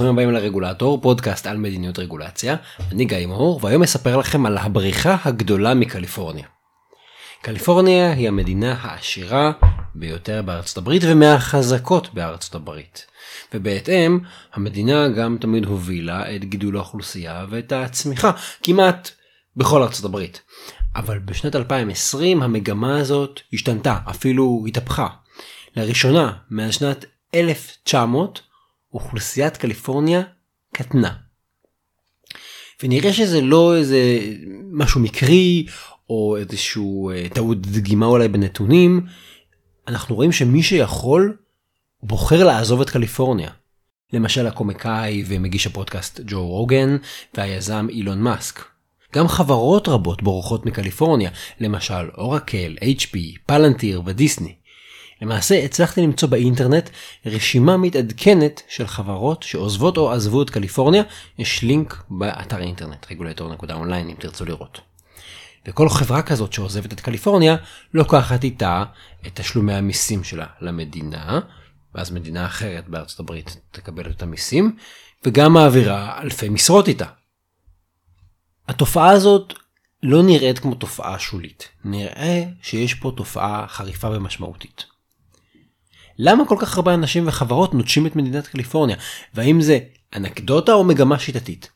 ברוכים הבאים לרגולטור, פודקאסט על מדיניות רגולציה. אני גיא מאור, והיום אספר לכם על הבריחה הגדולה מקליפורניה. קליפורניה היא המדינה העשירה ביותר בארצות הברית ומהחזקות בארצות הברית. ובהתאם, המדינה גם תמיד הובילה את גידול האוכלוסייה ואת הצמיחה, כמעט בכל ארצות הברית. אבל בשנת 2020 המגמה הזאת השתנתה, אפילו התהפכה. לראשונה, מאז שנת 1900, אוכלוסיית קליפורניה קטנה. ונראה שזה לא איזה משהו מקרי או איזשהו אה, טעות דגימה אולי בנתונים, אנחנו רואים שמי שיכול בוחר לעזוב את קליפורניה. למשל הקומיקאי ומגיש הפודקאסט ג'ו רוגן והיזם אילון מאסק. גם חברות רבות בורחות מקליפורניה, למשל אורקל, HP, פלנטיר ודיסני. למעשה הצלחתי למצוא באינטרנט רשימה מתעדכנת של חברות שעוזבות או עזבו את קליפורניה, יש לינק באתר האינטרנט רגולטור.אונליין אם תרצו לראות. וכל חברה כזאת שעוזבת את קליפורניה לוקחת איתה את תשלומי המיסים שלה למדינה, ואז מדינה אחרת בארצות הברית תקבל את המיסים, וגם מעבירה אלפי משרות איתה. התופעה הזאת לא נראית כמו תופעה שולית, נראה שיש פה תופעה חריפה ומשמעותית. למה כל כך הרבה אנשים וחברות נוטשים את מדינת קליפורניה, והאם זה אנקדוטה או מגמה שיטתית?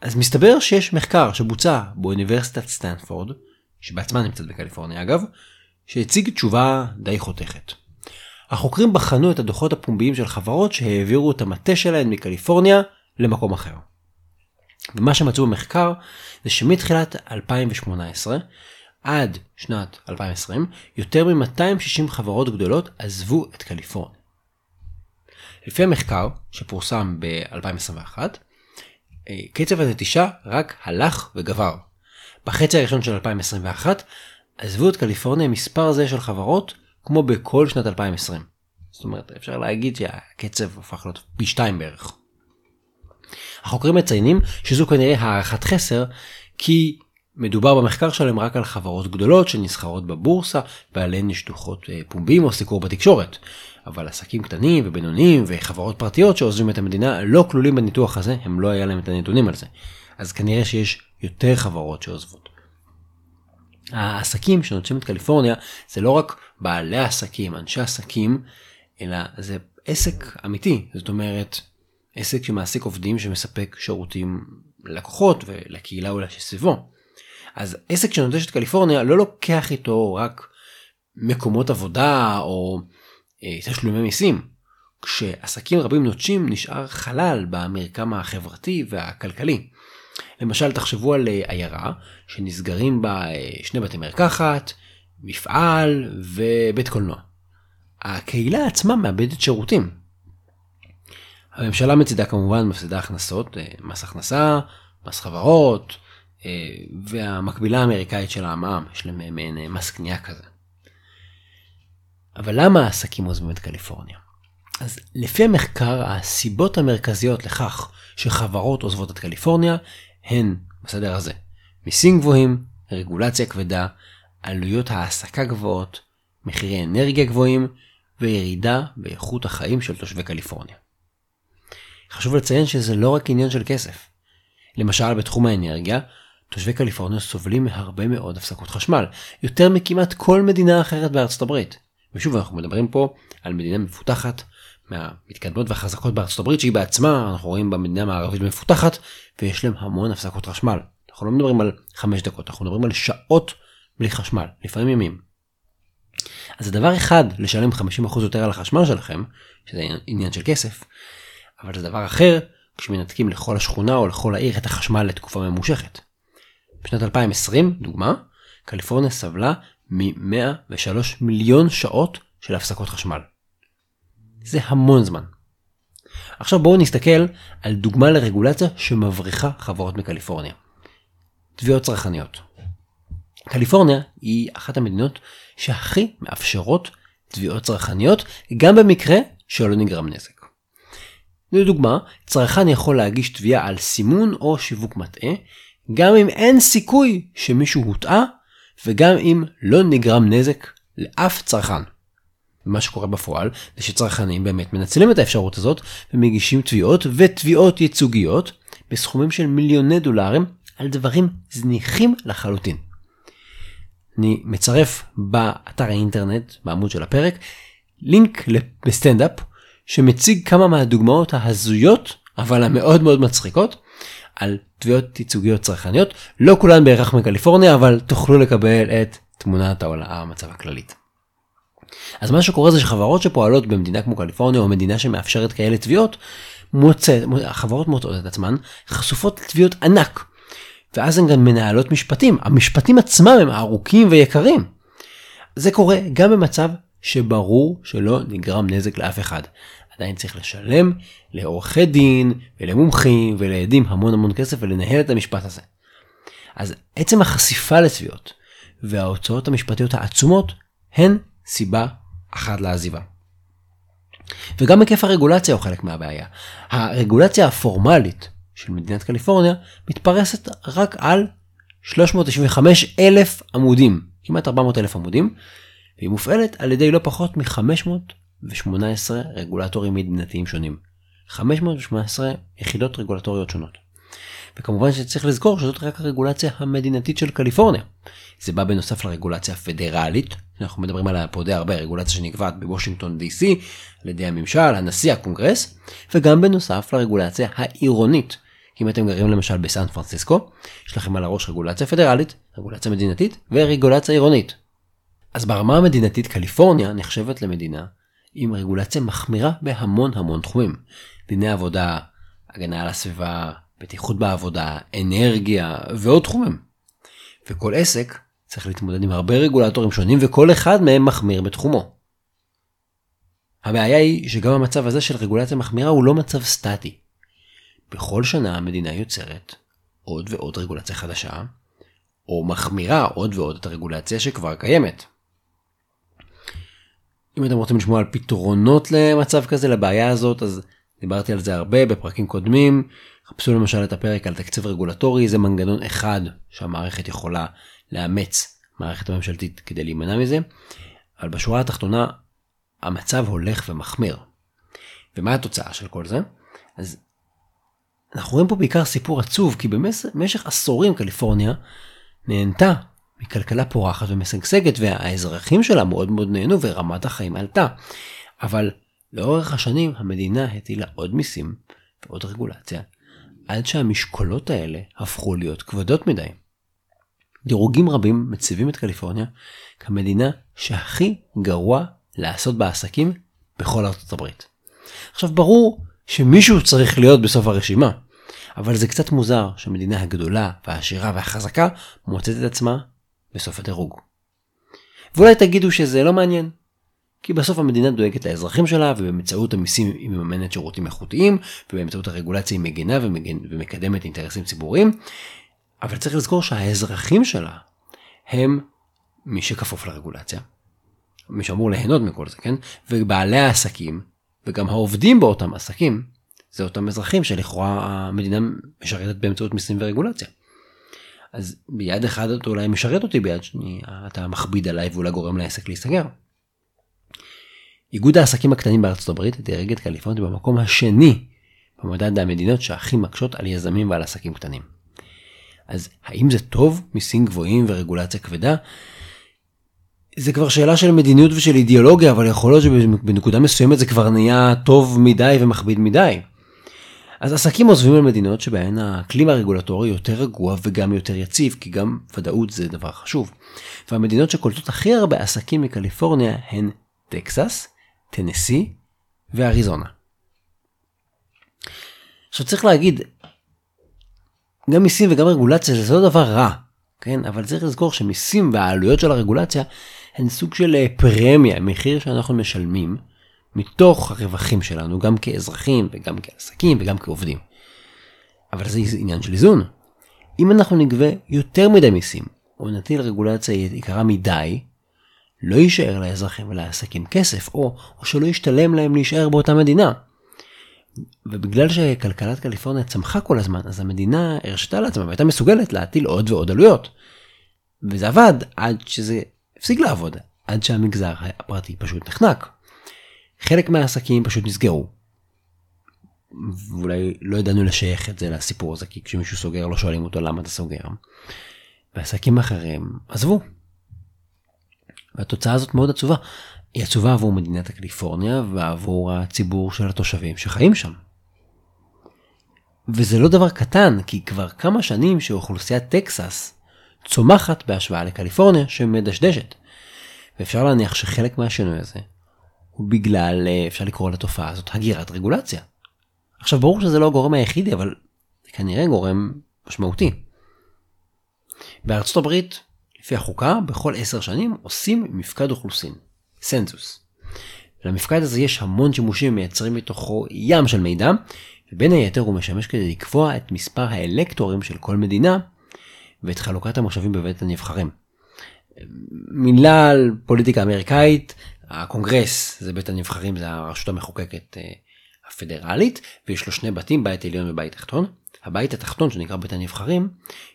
אז מסתבר שיש מחקר שבוצע באוניברסיטת סטנפורד, שבעצמה נמצאת בקליפורניה אגב, שהציג תשובה די חותכת. החוקרים בחנו את הדוחות הפומביים של חברות שהעבירו את המטה שלהן מקליפורניה למקום אחר. ומה שמצאו במחקר זה שמתחילת 2018 עד שנת 2020 יותר מ-260 חברות גדולות עזבו את קליפורניה. לפי המחקר שפורסם ב-2021 אה, קצב הנטישה רק הלך וגבר. בחצי הראשון של 2021 עזבו את קליפורניה מספר זה של חברות כמו בכל שנת 2020. זאת אומרת אפשר להגיד שהקצב הפך להיות פי שתיים בערך. החוקרים מציינים שזו כנראה הערכת חסר כי מדובר במחקר שלהם רק על חברות גדולות שנסחרות בבורסה ועליהן יש דוחות אה, פומביים או סיקור בתקשורת. אבל עסקים קטנים ובינוניים וחברות פרטיות שעוזבים את המדינה לא כלולים בניתוח הזה, הם לא היה להם את הנתונים על זה. אז כנראה שיש יותר חברות שעוזבות. העסקים שנוטשים את קליפורניה זה לא רק בעלי עסקים, אנשי עסקים, אלא זה עסק אמיתי. זאת אומרת, עסק שמעסיק עובדים שמספק שירותים ללקוחות ולקהילה אולי שסביבו. אז עסק שנוטש את קליפורניה לא לוקח איתו רק מקומות עבודה או אה, תשלומי מיסים. כשעסקים רבים נוטשים נשאר חלל במרקם החברתי והכלכלי. למשל תחשבו על אה, עיירה שנסגרים בה אה, שני בתי מרקחת, מפעל ובית קולנוע. הקהילה עצמה מאבדת שירותים. הממשלה מצידה כמובן מפסידה הכנסות, מס הכנסה, מס חברות, והמקבילה האמריקאית של המע"מ, יש להם מעין מס קנייה כזה. אבל למה העסקים עוזבים את קליפורניה? אז לפי המחקר, הסיבות המרכזיות לכך שחברות עוזבות את קליפורניה הן בסדר הזה מיסים גבוהים, רגולציה כבדה, עלויות העסקה גבוהות, מחירי אנרגיה גבוהים וירידה באיכות החיים של תושבי קליפורניה. חשוב לציין שזה לא רק עניין של כסף. למשל בתחום האנרגיה, תושבי קליפורניה סובלים מהרבה מאוד הפסקות חשמל, יותר מכמעט כל מדינה אחרת בארצות הברית. ושוב אנחנו מדברים פה על מדינה מפותחת מהמתקדמות והחזקות בארצות הברית שהיא בעצמה אנחנו רואים במדינה המערבית מפותחת ויש להם המון הפסקות חשמל. אנחנו לא מדברים על 5 דקות אנחנו מדברים על שעות בלי חשמל לפעמים ימים. אז זה דבר אחד לשלם 50% יותר על החשמל שלכם שזה עניין של כסף אבל זה דבר אחר כשמנתקים לכל השכונה או לכל העיר את החשמל לתקופה ממושכת. בשנת 2020 דוגמה קליפורניה סבלה מ-103 מיליון שעות של הפסקות חשמל. זה המון זמן. עכשיו בואו נסתכל על דוגמה לרגולציה שמבריחה חברות מקליפורניה. תביעות צרכניות. קליפורניה היא אחת המדינות שהכי מאפשרות תביעות צרכניות גם במקרה שלא נגרם נזק. לדוגמה, צרכן יכול להגיש תביעה על סימון או שיווק מטעה, גם אם אין סיכוי שמישהו הוטעה וגם אם לא נגרם נזק לאף צרכן. מה שקורה בפועל זה שצרכנים באמת מנצלים את האפשרות הזאת ומגישים תביעות ותביעות ייצוגיות בסכומים של מיליוני דולרים על דברים זניחים לחלוטין. אני מצרף באתר האינטרנט בעמוד של הפרק לינק בסטנדאפ שמציג כמה מהדוגמאות ההזויות אבל המאוד מאוד מצחיקות על תביעות ייצוגיות צרכניות לא כולן בהכרח מקליפורניה אבל תוכלו לקבל את תמונת העולה המצב הכללית. אז מה שקורה זה שחברות שפועלות במדינה כמו קליפורניה או מדינה שמאפשרת כאלה תביעות, מוצא, החברות מוצאות את עצמן חשופות לתביעות ענק. ואז הן גם מנהלות משפטים, המשפטים עצמם הם ארוכים ויקרים. זה קורה גם במצב שברור שלא נגרם נזק לאף אחד. עדיין צריך לשלם לעורכי דין ולמומחים ולעדים המון המון כסף ולנהל את המשפט הזה. אז עצם החשיפה לתביעות וההוצאות המשפטיות העצומות הן סיבה אחת לעזיבה. וגם היקף הרגולציה הוא חלק מהבעיה. הרגולציה הפורמלית של מדינת קליפורניה מתפרסת רק על 395 אלף עמודים, כמעט 400 אלף עמודים, והיא מופעלת על ידי לא פחות מ-518 רגולטורים מדינתיים שונים. 518 יחידות רגולטוריות שונות. וכמובן שצריך לזכור שזאת רק הרגולציה המדינתית של קליפורניה. זה בא בנוסף לרגולציה הפדרלית, אנחנו מדברים עליה פה די הרבה, רגולציה שנקבעת בוושינגטון DC על ידי הממשל, הנשיא, הקונגרס, וגם בנוסף לרגולציה העירונית. אם אתם גרים למשל בסן פרנסיסקו, יש לכם על הראש רגולציה פדרלית, רגולציה מדינתית ורגולציה עירונית. אז ברמה המדינתית קליפורניה נחשבת למדינה עם רגולציה מחמירה בהמון המון תחומים. דיני עבודה, הגנה על הסביבה, בטיחות בעבודה, אנרגיה ועוד תחומים. וכל עסק צריך להתמודד עם הרבה רגולטורים שונים וכל אחד מהם מחמיר בתחומו. הבעיה היא שגם המצב הזה של רגולציה מחמירה הוא לא מצב סטטי. בכל שנה המדינה יוצרת עוד ועוד רגולציה חדשה, או מחמירה עוד ועוד את הרגולציה שכבר קיימת. אם אתם רוצים לשמוע על פתרונות למצב כזה, לבעיה הזאת, אז דיברתי על זה הרבה בפרקים קודמים. חפשו למשל את הפרק על תקציב רגולטורי, זה מנגנון אחד שהמערכת יכולה לאמץ, מערכת הממשלתית, כדי להימנע מזה. אבל בשורה התחתונה, המצב הולך ומחמיר. ומה התוצאה של כל זה? אז אנחנו רואים פה בעיקר סיפור עצוב, כי במשך עשורים קליפורניה נהנתה מכלכלה פורחת ומשגשגת, והאזרחים שלה מאוד מאוד נהנו ורמת החיים עלתה. אבל לאורך השנים המדינה הטילה עוד מיסים ועוד רגולציה, עד שהמשקולות האלה הפכו להיות כבדות מדי. דירוגים רבים מציבים את קליפורניה כמדינה שהכי גרוע לעשות בעסקים בכל ארצות הברית. עכשיו ברור שמישהו צריך להיות בסוף הרשימה, אבל זה קצת מוזר שהמדינה הגדולה והעשירה והחזקה מוצאת את עצמה בסוף הדירוג. ואולי תגידו שזה לא מעניין, כי בסוף המדינה דואגת לאזרחים שלה ובאמצעות המיסים היא מממנת שירותים איכותיים ובאמצעות הרגולציה היא מגנה ומגן, ומקדמת אינטרסים ציבוריים. אבל צריך לזכור שהאזרחים שלה הם מי שכפוף לרגולציה, מי שאמור ליהנות מכל זה, כן? ובעלי העסקים וגם העובדים באותם עסקים זה אותם אזרחים שלכאורה המדינה משרתת באמצעות מיסים ורגולציה. אז ביד אחת אתה אולי משרת אותי ביד שני אתה מכביד עליי ואולי גורם לעסק להיסגר. איגוד העסקים הקטנים בארצות הברית דירג את קליפורניה במקום השני במדד המדינות שהכי מקשות על יזמים ועל עסקים קטנים. אז האם זה טוב מיסים גבוהים ורגולציה כבדה? זה כבר שאלה של מדיניות ושל אידיאולוגיה אבל יכול להיות שבנקודה מסוימת זה כבר נהיה טוב מדי ומכביד מדי. אז עסקים עוזבים על מדינות שבהן האקלים הרגולטורי יותר רגוע וגם יותר יציב כי גם ודאות זה דבר חשוב. והמדינות שקולטות הכי הרבה עסקים מקליפורניה הן טקסס, טנסי ואריזונה. עכשיו צריך להגיד, גם מיסים וגם רגולציה זה לא דבר רע, כן? אבל צריך לזכור שמיסים והעלויות של הרגולציה הן סוג של אה, פרמיה, מחיר שאנחנו משלמים מתוך הרווחים שלנו, גם כאזרחים וגם כעסקים וגם כעובדים. אבל זה עניין של איזון. אם אנחנו נגבה יותר מדי מיסים, או נטיל רגולציה יקרה מדי, לא יישאר לאזרחים ולעסקים כסף, או, או שלא ישתלם להם להישאר באותה מדינה. ובגלל שכלכלת קליפורניה צמחה כל הזמן, אז המדינה הרשתה לעצמה והייתה מסוגלת להטיל עוד ועוד עלויות. וזה עבד עד שזה הפסיק לעבוד. עד שהמגזר הפרטי פשוט נחנק. חלק מהעסקים פשוט נסגרו. ואולי לא ידענו לשייך את זה לסיפור הזה, כי כשמישהו סוגר לא שואלים אותו למה אתה סוגר. ועסקים אחרים עזבו. והתוצאה הזאת מאוד עצובה. היא עצובה עבור מדינת הקליפורניה ועבור הציבור של התושבים שחיים שם. וזה לא דבר קטן, כי כבר כמה שנים שאוכלוסיית טקסס צומחת בהשוואה לקליפורניה שמדשדשת. ואפשר להניח שחלק מהשינוי הזה הוא בגלל, אה, אפשר לקרוא לתופעה הזאת, הגירת רגולציה. עכשיו ברור שזה לא הגורם היחידי, אבל זה כנראה גורם משמעותי. בארצות הברית, לפי החוקה, בכל עשר שנים עושים מפקד אוכלוסין, סנזוס. למפקד הזה יש המון שימושים מייצרים מתוכו ים של מידע, ובין היתר הוא משמש כדי לקבוע את מספר האלקטורים של כל מדינה ואת חלוקת המושבים בבית הנבחרים. מילה על פוליטיקה אמריקאית, הקונגרס זה בית הנבחרים, זה הרשות המחוקקת אה, הפדרלית, ויש לו שני בתים, בית עליון ובית תחתון. הבית התחתון שנקרא בית הנבחרים,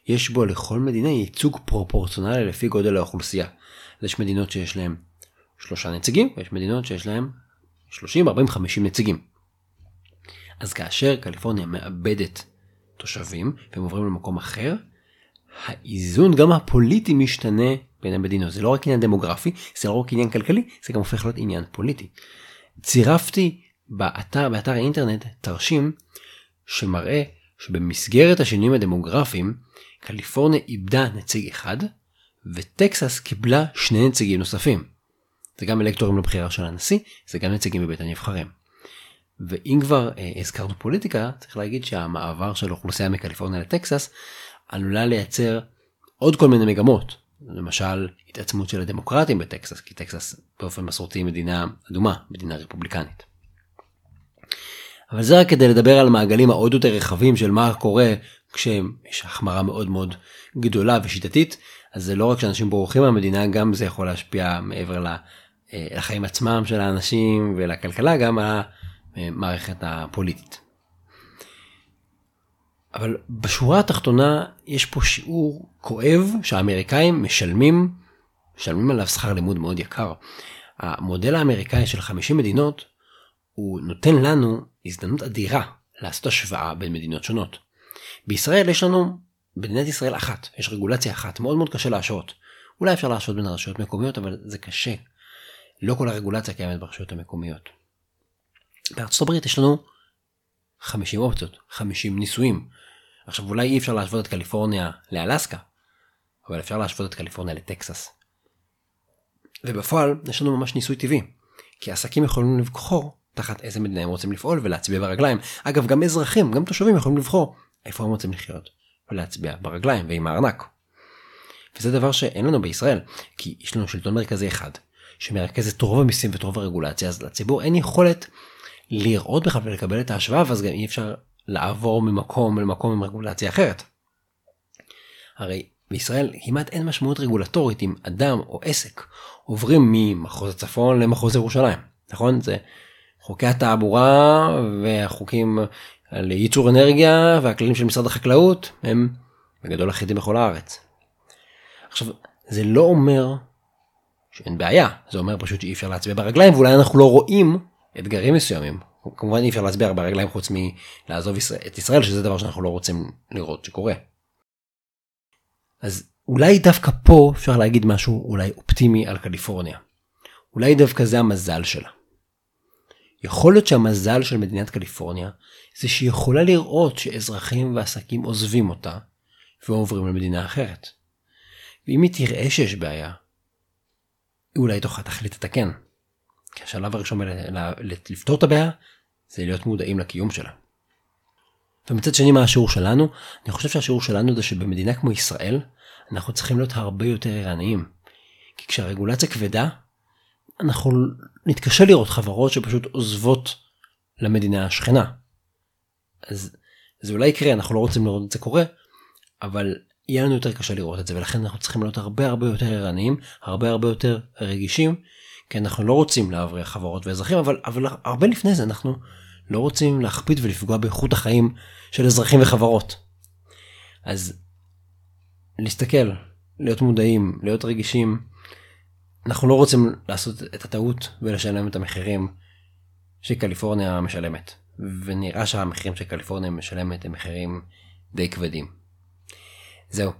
יש בו לכל מדינה ייצוג פרופורציונלי לפי גודל האוכלוסייה. יש מדינות שיש להם שלושה נציגים, ויש מדינות שיש להם 30, 40, 50 נציגים. אז כאשר קליפורניה מאבדת תושבים והם עוברים למקום אחר, האיזון גם הפוליטי משתנה בין המדינות. זה לא רק עניין דמוגרפי, זה לא רק עניין כלכלי, זה גם הופך להיות עניין פוליטי. צירפתי באתר, באתר האינטרנט תרשים שמראה שבמסגרת השינויים הדמוגרפיים, קליפורניה איבדה נציג אחד, וטקסס קיבלה שני נציגים נוספים. זה גם אלקטורים לבחירה של הנשיא, זה גם נציגים בבית הנבחרים. ואם כבר אה, הזכרנו פוליטיקה, צריך להגיד שהמעבר של אוכלוסייה מקליפורניה לטקסס עלולה לייצר עוד כל מיני מגמות. למשל התעצמות של הדמוקרטים בטקסס, כי טקסס באופן מסורתי מדינה אדומה, מדינה רפובליקנית. אבל זה רק כדי לדבר על מעגלים העוד יותר רחבים של מה קורה כשיש החמרה מאוד מאוד גדולה ושיטתית, אז זה לא רק שאנשים בורחים מהמדינה, גם זה יכול להשפיע מעבר אה, לחיים עצמם של האנשים ולכלכלה, גם על המערכת הפוליטית. אבל בשורה התחתונה יש פה שיעור כואב שהאמריקאים משלמים, משלמים עליו שכר לימוד מאוד יקר. המודל האמריקאי של 50 מדינות הוא נותן לנו הזדמנות אדירה לעשות השוואה בין מדינות שונות. בישראל יש לנו מדינת ישראל אחת, יש רגולציה אחת, מאוד מאוד קשה להשעות. אולי אפשר להשעות בין הרשויות המקומיות, אבל זה קשה. לא כל הרגולציה קיימת ברשויות המקומיות. בארצות הברית יש לנו 50 אופציות, 50 ניסויים. עכשיו אולי אי אפשר להשוות את קליפורניה לאלסקה, אבל אפשר להשוות את קליפורניה לטקסס. ובפועל יש לנו ממש ניסוי טבעי, כי עסקים יכולים לבחור תחת איזה מדינה הם רוצים לפעול ולהצביע ברגליים. אגב גם אזרחים, גם תושבים יכולים לבחור איפה הם רוצים לחיות ולהצביע ברגליים ועם הארנק. וזה דבר שאין לנו בישראל, כי יש לנו שלטון מרכזי אחד שמרכז את רוב המיסים ואת רוב הרגולציה, אז לציבור אין יכולת לראות בכלל ולקבל את ההשוואה, ואז גם אי אפשר לעבור ממקום למקום עם רגולציה אחרת. הרי בישראל כמעט אין משמעות רגולטורית אם אדם או עסק עוברים ממחוז הצפון למחוז ירושלים, נכון? זה חוקי התעבורה והחוקים על ייצור אנרגיה והכללים של משרד החקלאות הם בגדול אחידים בכל הארץ. עכשיו זה לא אומר שאין בעיה זה אומר פשוט שאי אפשר להצביע ברגליים ואולי אנחנו לא רואים אתגרים מסוימים כמובן אי אפשר להצביע ברגליים חוץ מלעזוב את ישראל שזה דבר שאנחנו לא רוצים לראות שקורה. אז אולי דווקא פה אפשר להגיד משהו אולי אופטימי על קליפורניה. אולי דווקא זה המזל שלה. יכול להיות שהמזל של מדינת קליפורניה זה שהיא יכולה לראות שאזרחים ועסקים עוזבים אותה ועוברים למדינה אחרת. ואם היא תראה שיש בעיה, היא אולי תוכל תחליט לתקן. כי השלב הראשון לפתור את הבעיה זה להיות מודעים לקיום שלה. ומצד שני מה השיעור שלנו? אני חושב שהשיעור שלנו זה שבמדינה כמו ישראל אנחנו צריכים להיות הרבה יותר ערניים. כי כשהרגולציה כבדה אנחנו נתקשה לראות חברות שפשוט עוזבות למדינה השכנה. אז זה אולי יקרה, אנחנו לא רוצים לראות את זה קורה, אבל יהיה לנו יותר קשה לראות את זה, ולכן אנחנו צריכים להיות הרבה הרבה יותר ערניים, הרבה הרבה יותר רגישים, כי אנחנו לא רוצים להבריח חברות ואזרחים, אבל, אבל הרבה לפני זה אנחנו לא רוצים להכביד ולפגוע באיכות החיים של אזרחים וחברות. אז להסתכל, להיות מודעים, להיות רגישים, אנחנו לא רוצים לעשות את הטעות ולשלם את המחירים שקליפורניה משלמת, ונראה שהמחירים שקליפורניה משלמת הם מחירים די כבדים. זהו,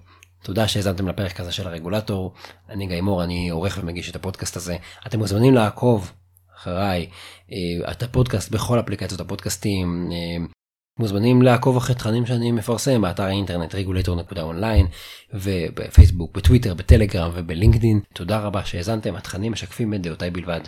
תודה שהאזנתם לפרק הזה של הרגולטור, אני גיא מור, אני עורך ומגיש את הפודקאסט הזה. אתם מוזמנים לעקוב אחריי, אה, את הפודקאסט בכל אפליקציות הפודקאסטים, אה, מוזמנים לעקוב אחרי תכנים שאני מפרסם באתר האינטרנט regulator.online ובפייסבוק, בטוויטר, בטלגרם ובלינקדין. תודה רבה שהאזנתם, התכנים משקפים את דעותיי בלבד.